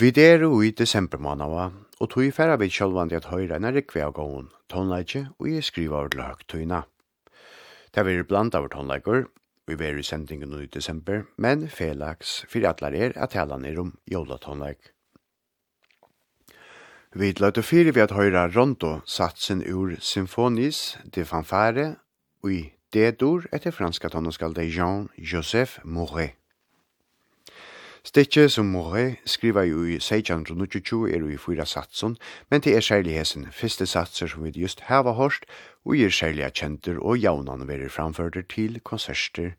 Vi er i desember månava, og tog i færa vi sjálvandi at høyra enn rikve av gåun, tonleikje og jeg skriva av lag tøyna. Det er blant av tonleikur, vi er i sendingen i desember, men felaks, fyrir atlar er at tala er om jólatonleik. Vi løyte fyrir vi at høyra rondo satsen ur symfonis de fanfare og i D-dur etter franska tonneskal de Jean-Joseph Mouret. Stikje som Mohe skriva jo i 1622 er jo i fyra satsen, men det er særlig hesen første satser som vi just hava hørst, og gir særlig kjenter og jaunan veri framførder til konserter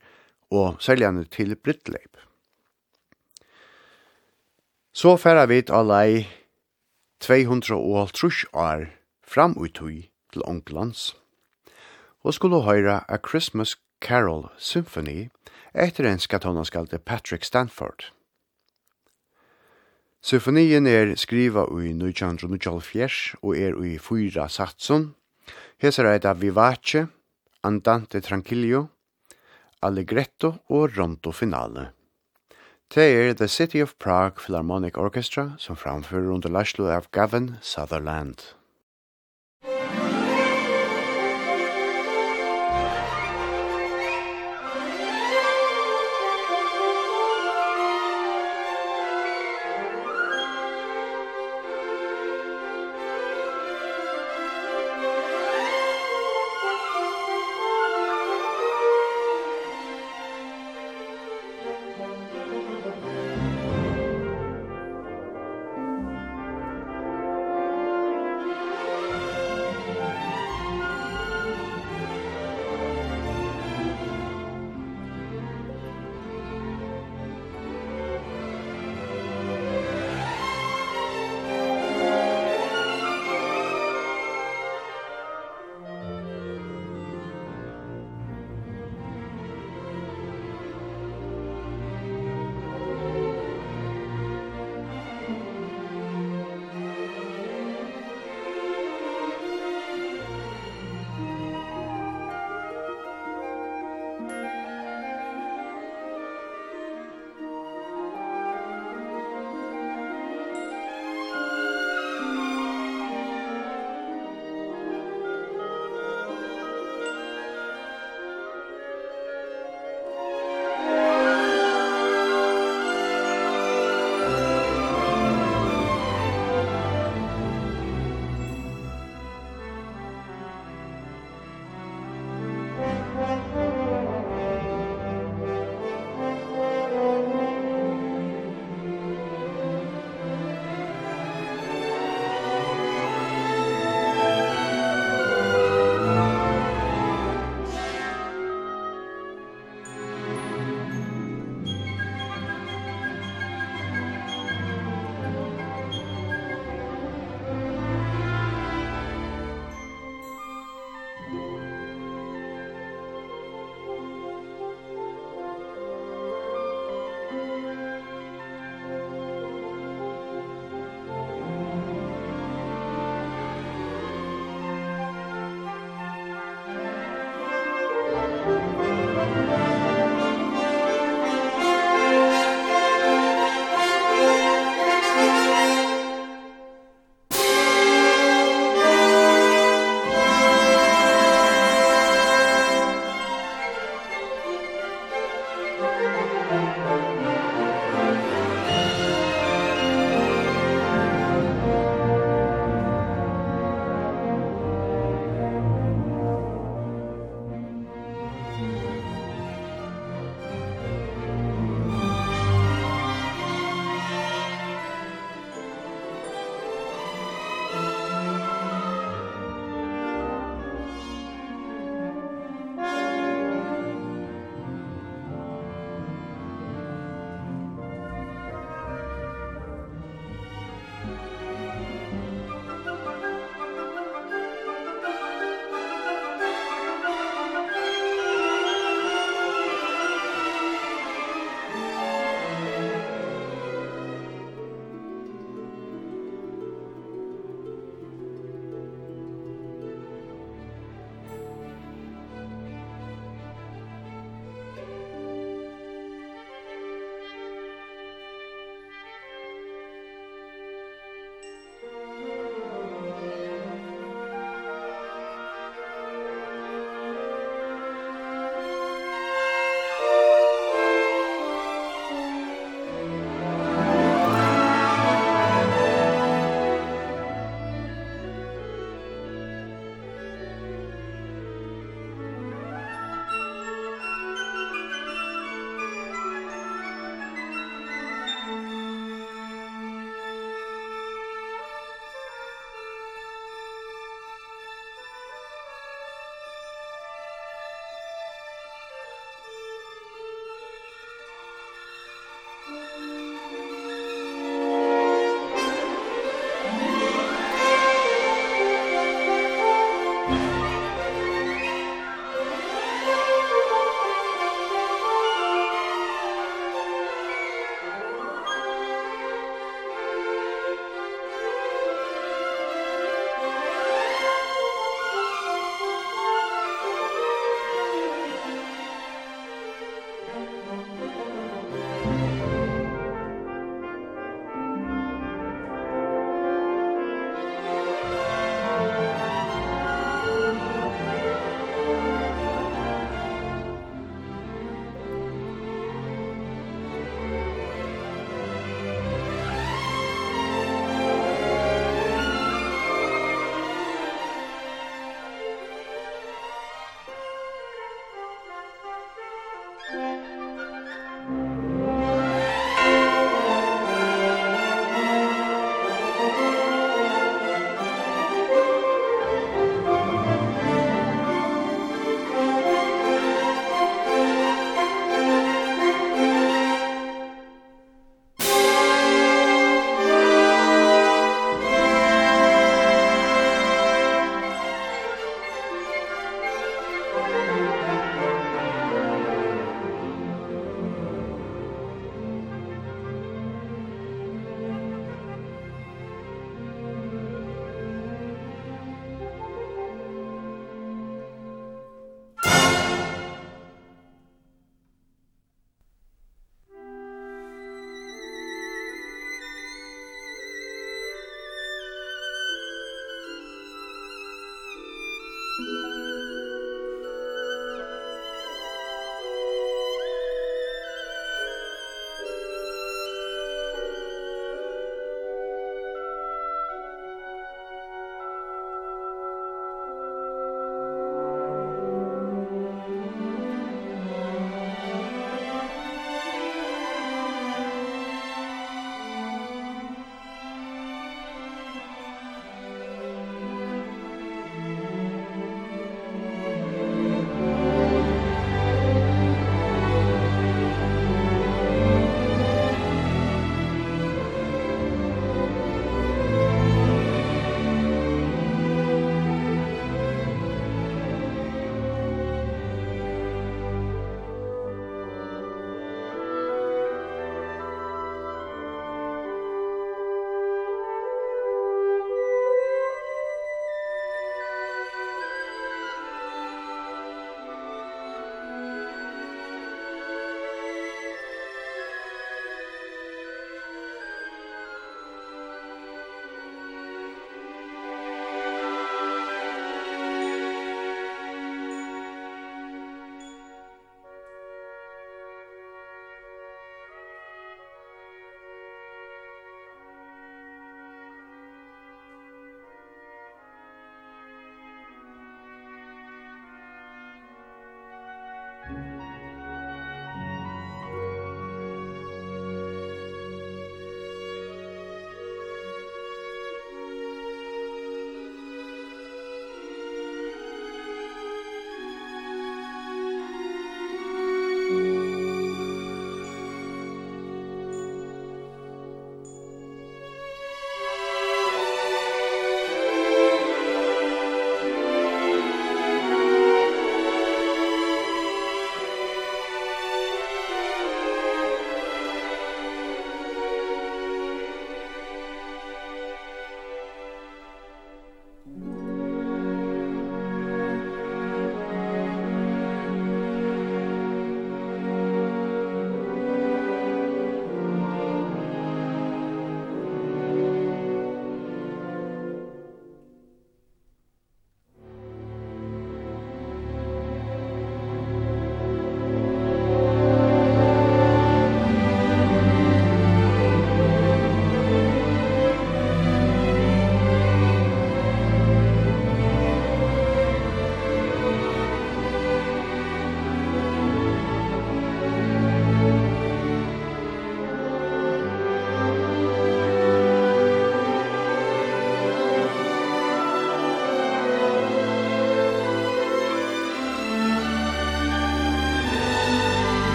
og særlig til brittleip. Så færa vi til lei 250 år fram utui til onklands, og skulle høyra A Christmas Carol Symphony etter en skatonaskalde Patrick Stanford. Symfonien er skriva i 1924 og er i fyra satsen. Hesar er det Vivace, Andante Tranquillo, Allegretto og Rondo Finale. Det er The City of Prague Philharmonic Orchestra som framfører under Lashlo av Gavin Sutherland.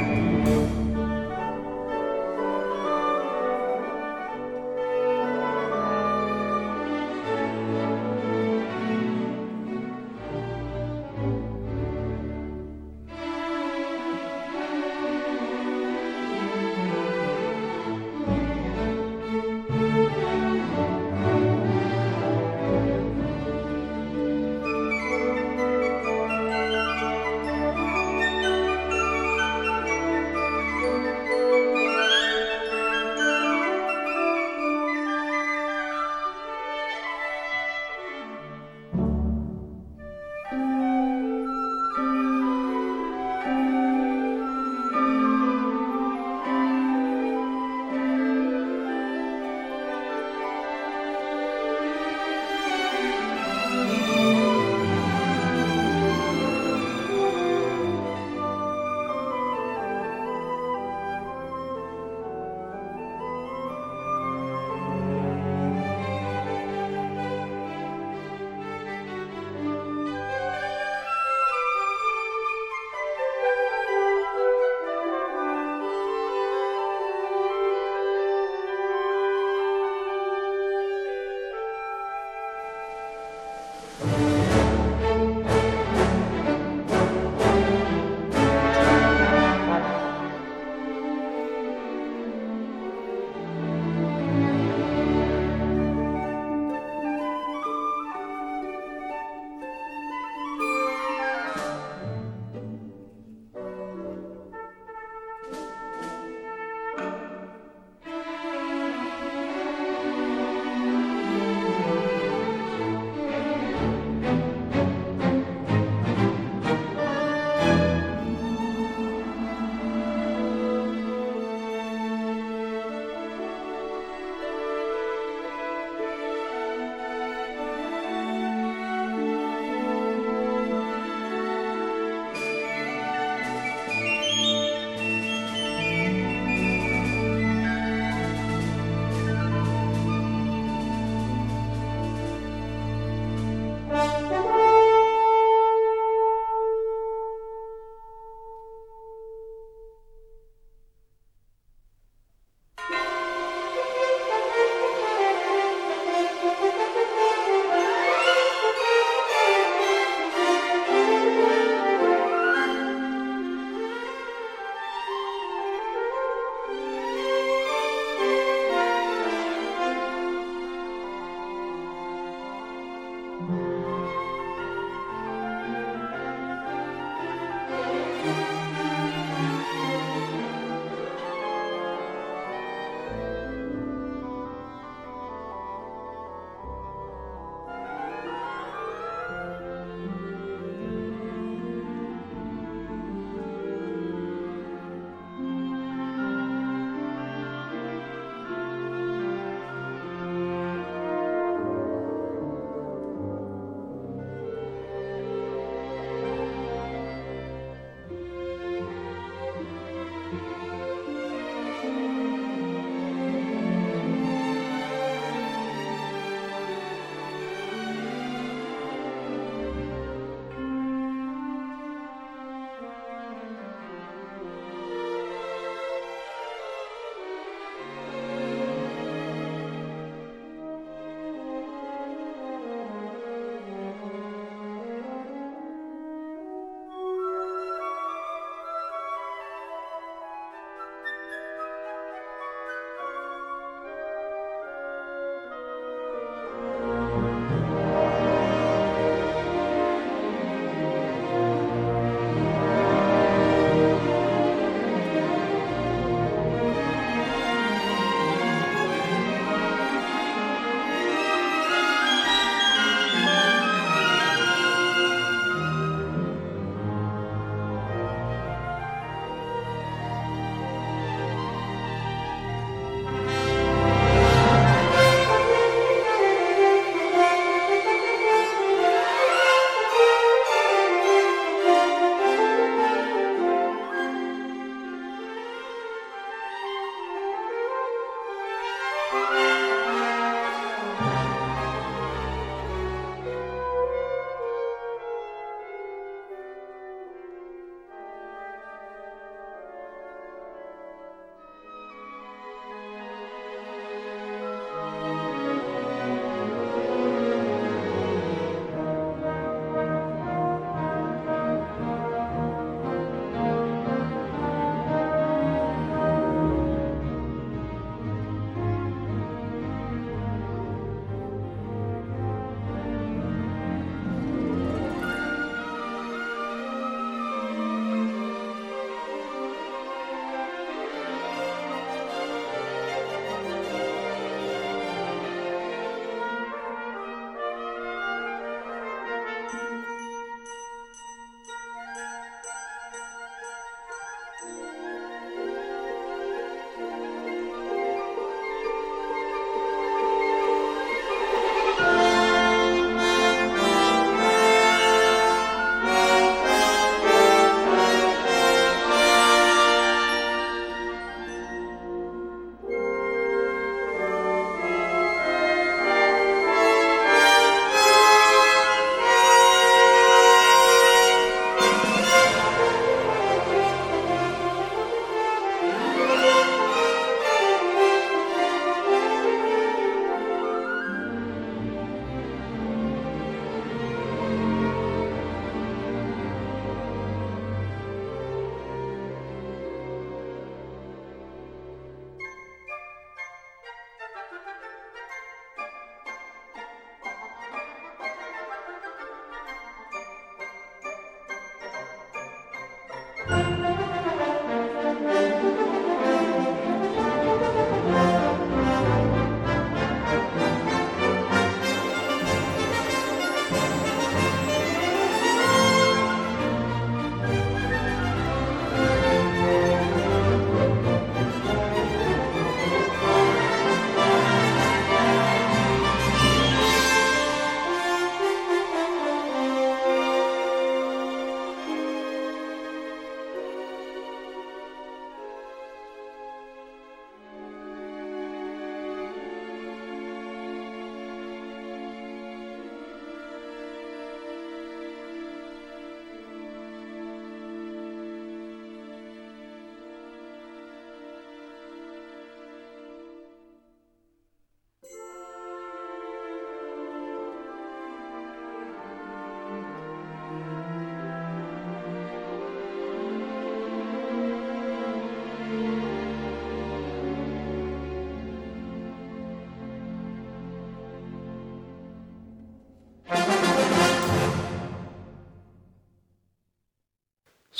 Musik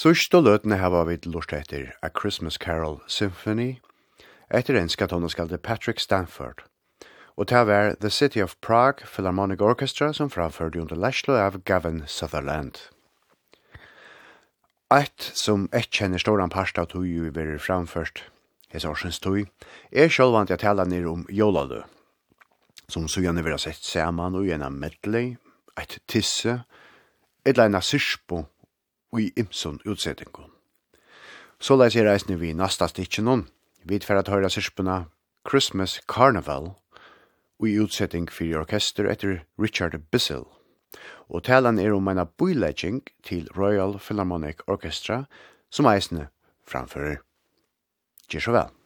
Sørst og løtene har vi lort etter A Christmas Carol Symphony, etter skal toneskalde Patrick Stanford. Og til å The City of Prague Philharmonic Orchestra som framførte under Lashlo av Gavin Sutherland. Eit som et kjenner ståran parst av tog jo i veri framførst, hes årsens tog, er sjålvant jeg tala nir om Joladu, som sujane vera sett saman og gjennom medley, eit tisse, et leina syrspo og i imson utsettingon. Så leis er reisne vi nasta stikkjennom, vid for at sirspuna Christmas Carnival og i utsetting fyrir orkester etter Richard Bissell. Og talan er om eina boilegging til Royal Philharmonic Orchestra som eisne framfører. Gjør så vel.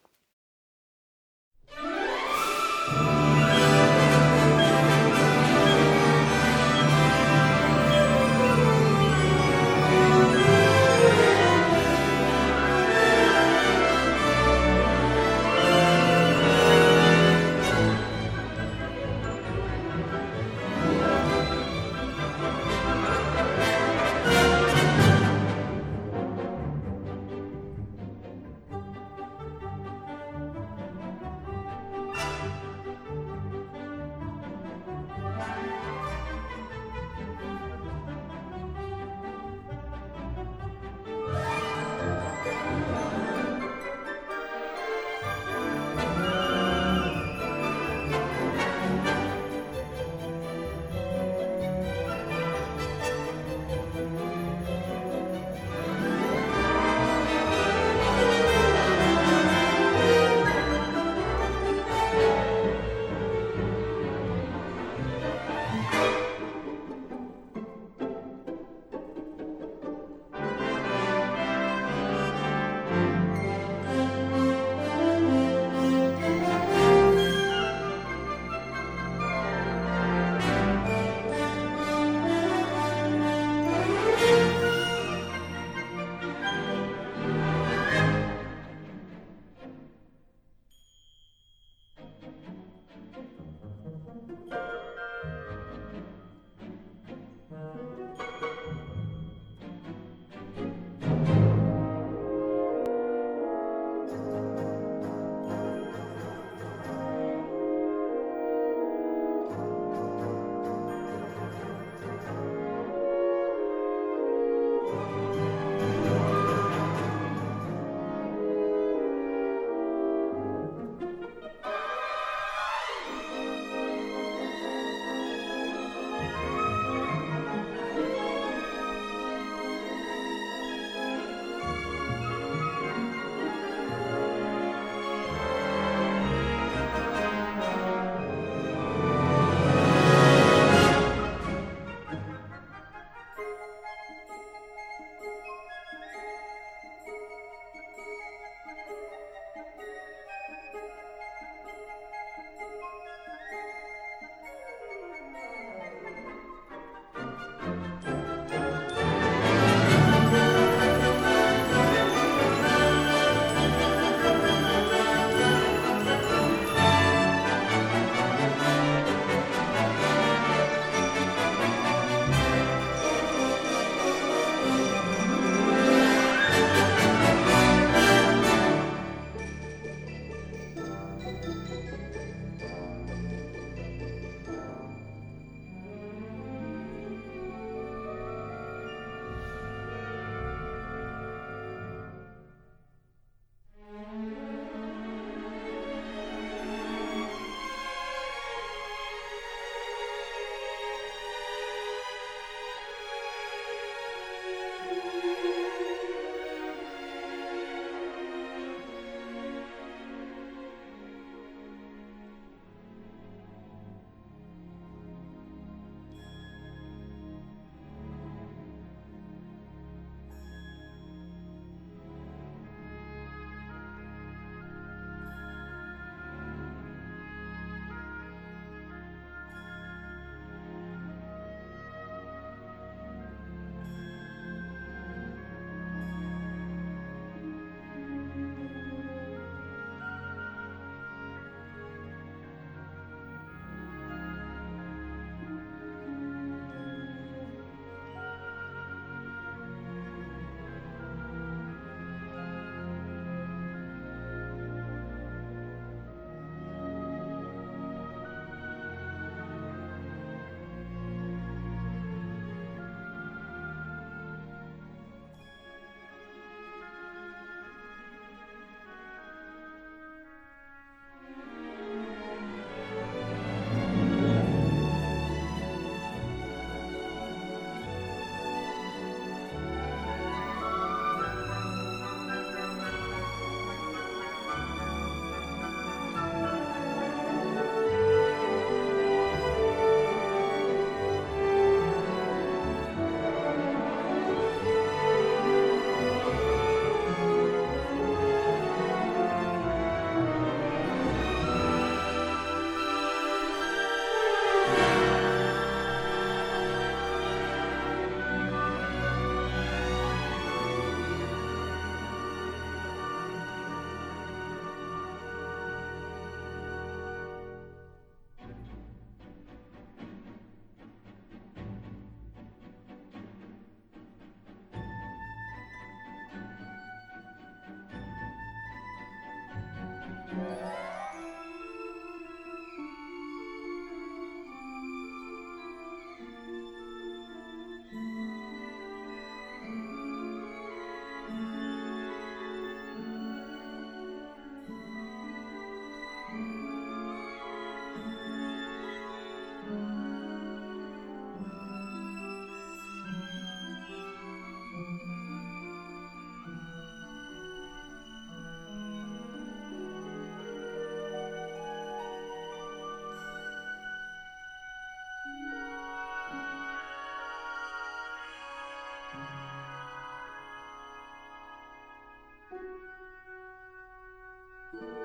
Musik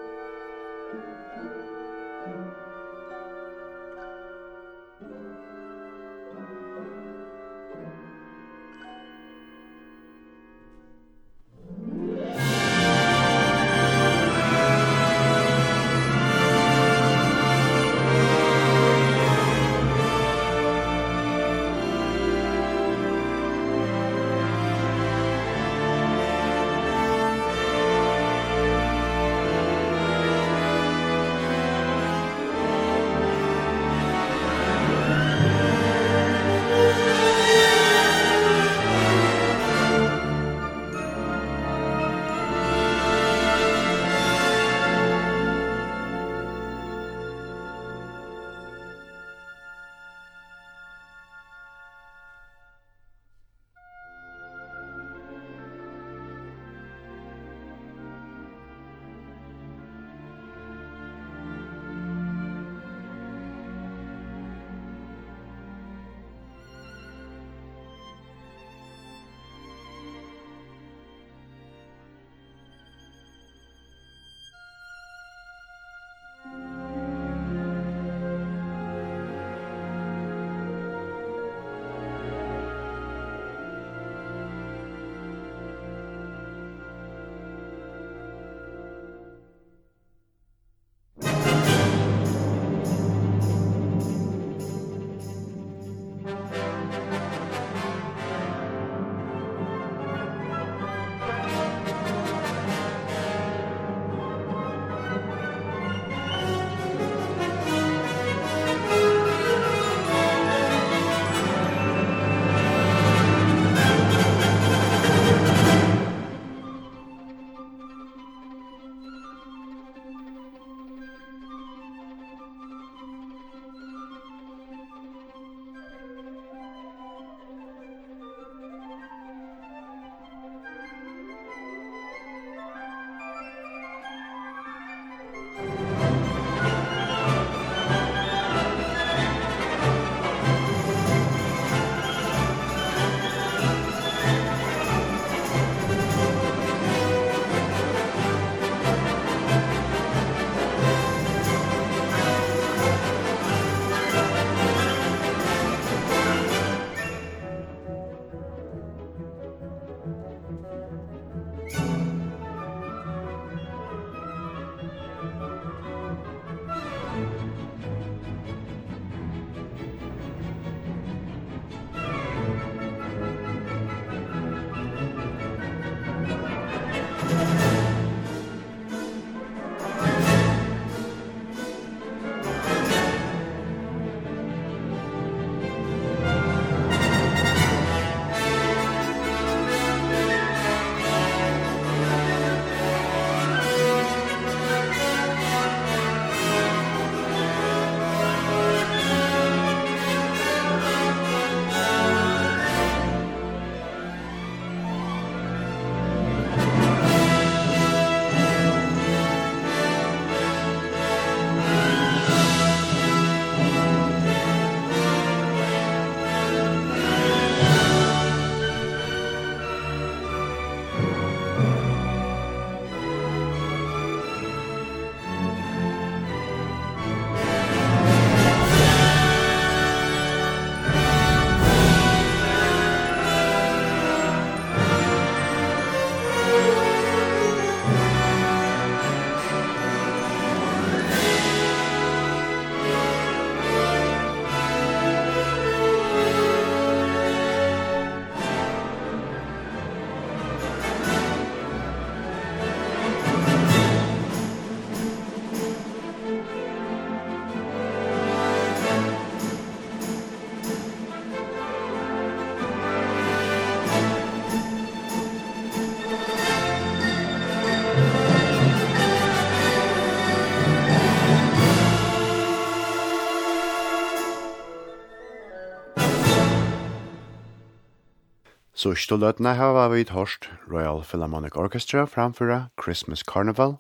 Så stoløtene har vi hårst Royal Philharmonic Orchestra framføra Christmas Carnival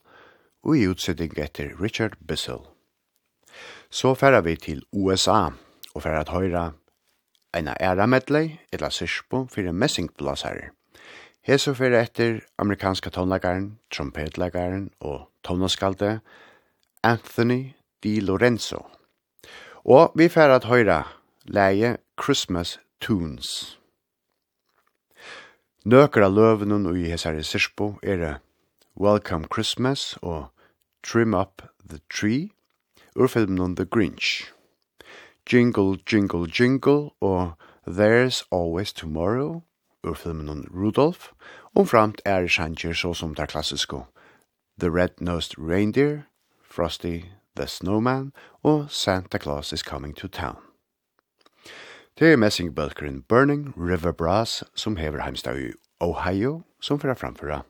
og i utsetting etter Richard Bissell. Så færer vi til USA og færer at høyra eina æra medley, etla sirspo, fyrir messingblåsare. Hesu fyrir etter amerikanska tonlagaren, trompetlagaren og tonaskalde Anthony Di Lorenzo. Og vi fyrir at høyra leie Christmas Tunes. Nøkker av løvenen og i hessare er Welcome Christmas og Trim Up the Tree ur filmen The Grinch. Jingle, Jingle, Jingle og There's Always Tomorrow ur filmen Rudolph omframt er sjanger så som der klassisko The Red-Nosed Reindeer, Frosty the Snowman og Santa Claus is Coming to Town. Det er messingbølkeren Burning River Brass som hever heimstad i Ohio som fyrir framføra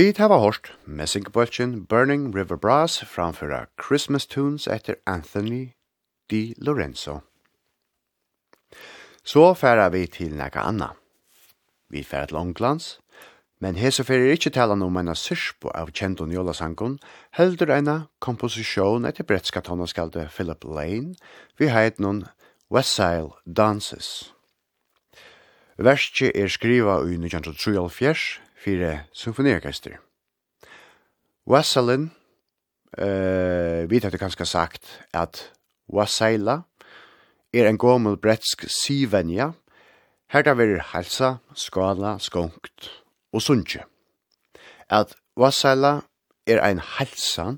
Vi tar hørt messingbølgen Burning River Brass framføra Christmas Tunes etter Anthony Di Lorenzo. Så færa vi til nekka anna. Vi færa til Onglands, men hese færa ikkje talan om ena syrspo av kjent og heldur eina komposisjon etter bretska tonaskalde Philip Lane, vi heit noen Westside Dances. Verskje er skriva i 1923, fire symfoniorkester. Wassalin, eh, vi hadde kanskje sagt at Wassaila er en gommel bretsk syvenja, her da vil halsa, skala, skonkt og sunnje. At Wassaila er ein halsa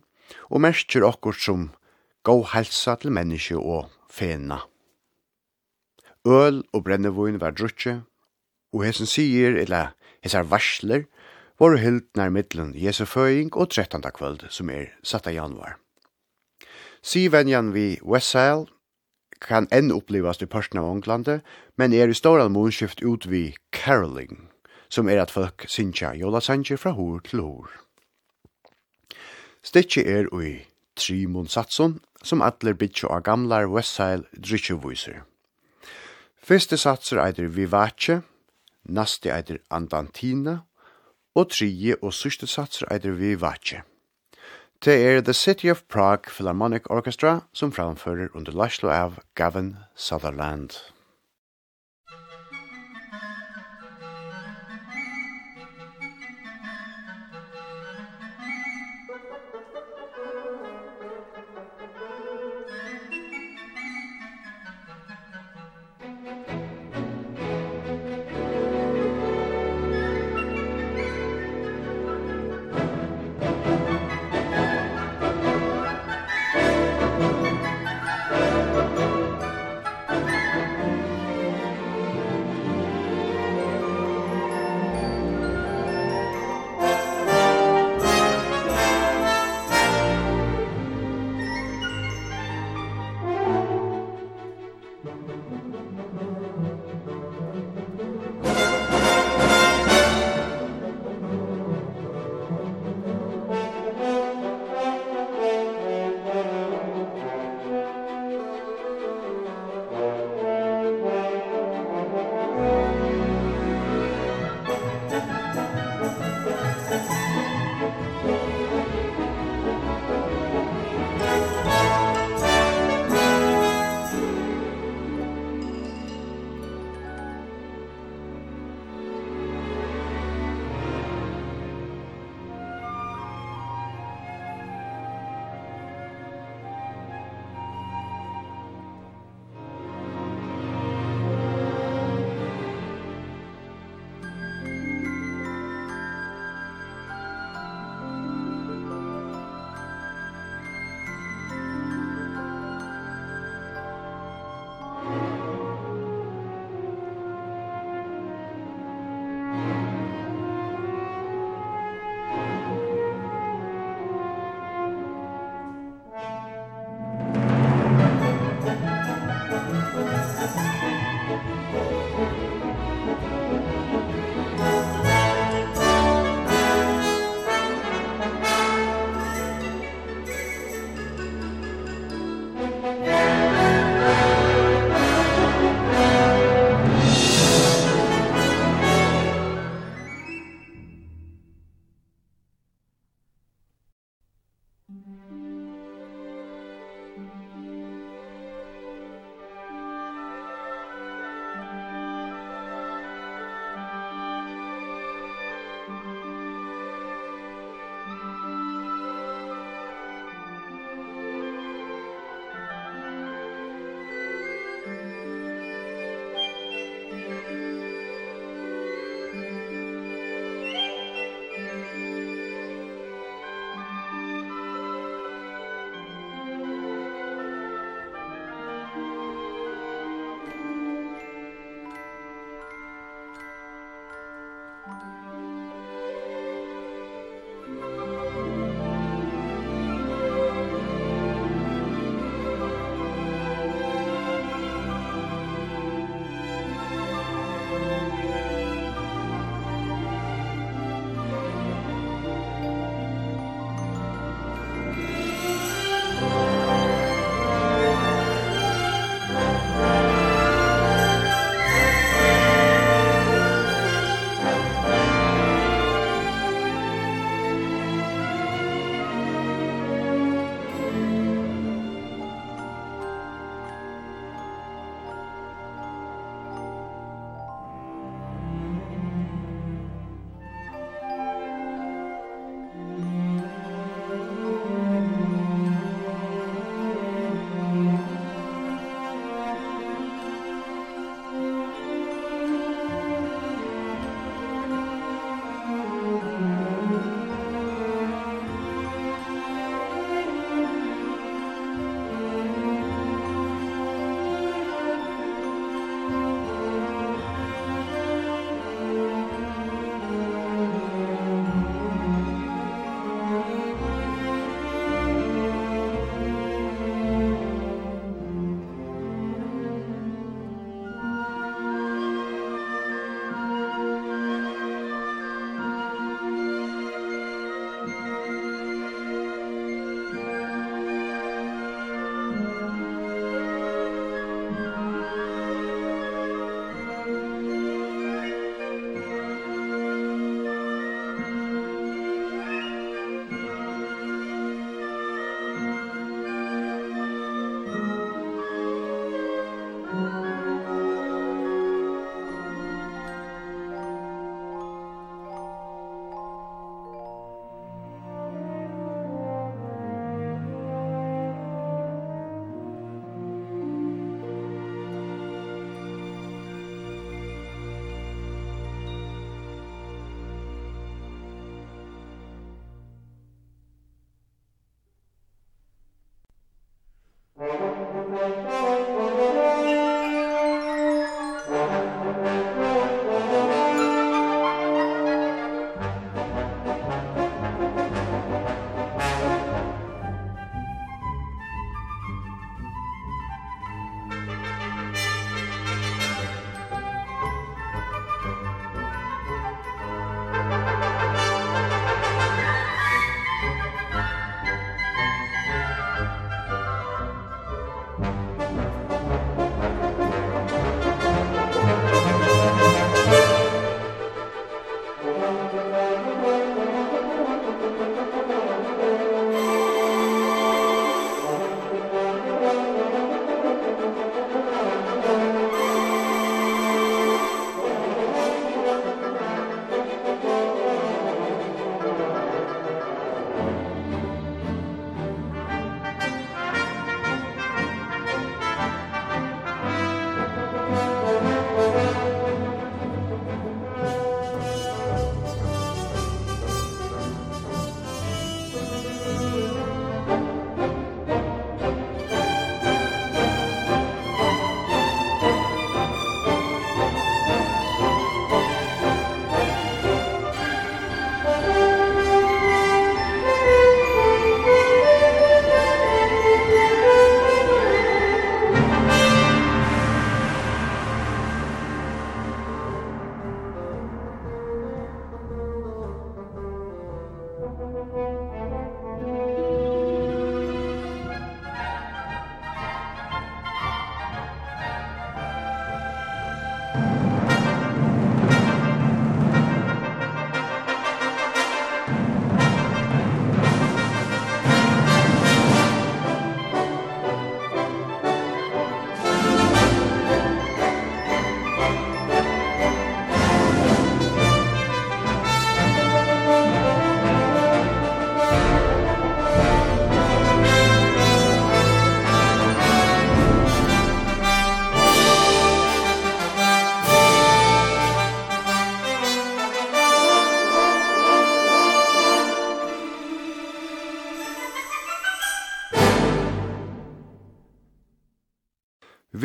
og merker okkur som gå halsa til menneske og fena. Øl og brennevoin var drutje, og hesen sier, eller Hesar varsler var hyldnar middelen Jesu føying og 13. kvöld som er 7. januar. Sivenjan vi Westsale kan enn opplevast i parten av Ånglandet, men er i ståran månskift ut vi caroling, som er at folk sinja jolasanger fra hår til hår. Stitje er ui Trimon Satson, som atler bitjo av gamlar Westsale dritsjovuiser. Fyrste satser eitir Vivace, Nasti eitir Andantina, og trije og sørste satser eitir Vivace. Det er The City of Prague Philharmonic Orchestra som framfører under Lashlo av Gavin Sutherland.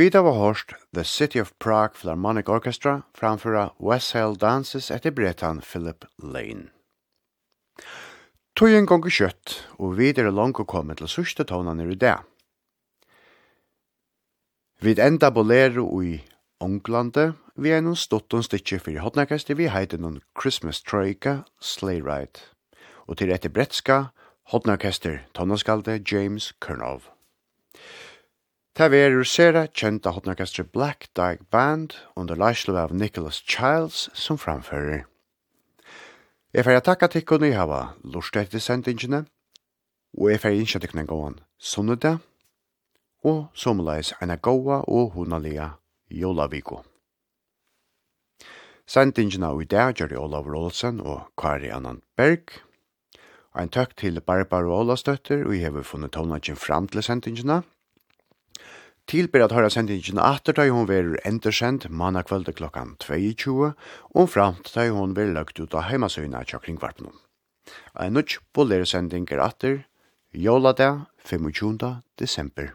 Vi var The City of Prague Philharmonic Orchestra framføra West Hale Dances etter bretan Philip Lane. Tøyen gong kjøtt, og videre langt å komme til sørste tånene i det. Vi enda bolero i Onglande, vi er noen stått og stikker for hotnekast, vi heiter noen Christmas Troika Sleigh Ride. Og til etter bretska, hotnekester, tånaskalde James Kernov. Ta verur sera kjenta hotnarkastre Black Dog Band under leislo av Nicholas Childs som framfører. Jeg fer takka tikkun i hava lust etter sendingene, og jeg fer innskja tikkun en gåan sunnudag, og somleis eina gåa og hunalia jolaviko. Sendingene i dag gjør det Olav Rolsen og Kari Annan Berg, Ein takk til Barbara Olastøtter, og jeg har funnet tonlagen fram til sendingene, Tilber at høyra sendingen atter da hun verur endersendt manna kvölde klokkan 22 og framt da hun verur lagt ut av heimasøyna tja kringvarpnum. Ein nudj bolere sending er atter, jólada 25. desember.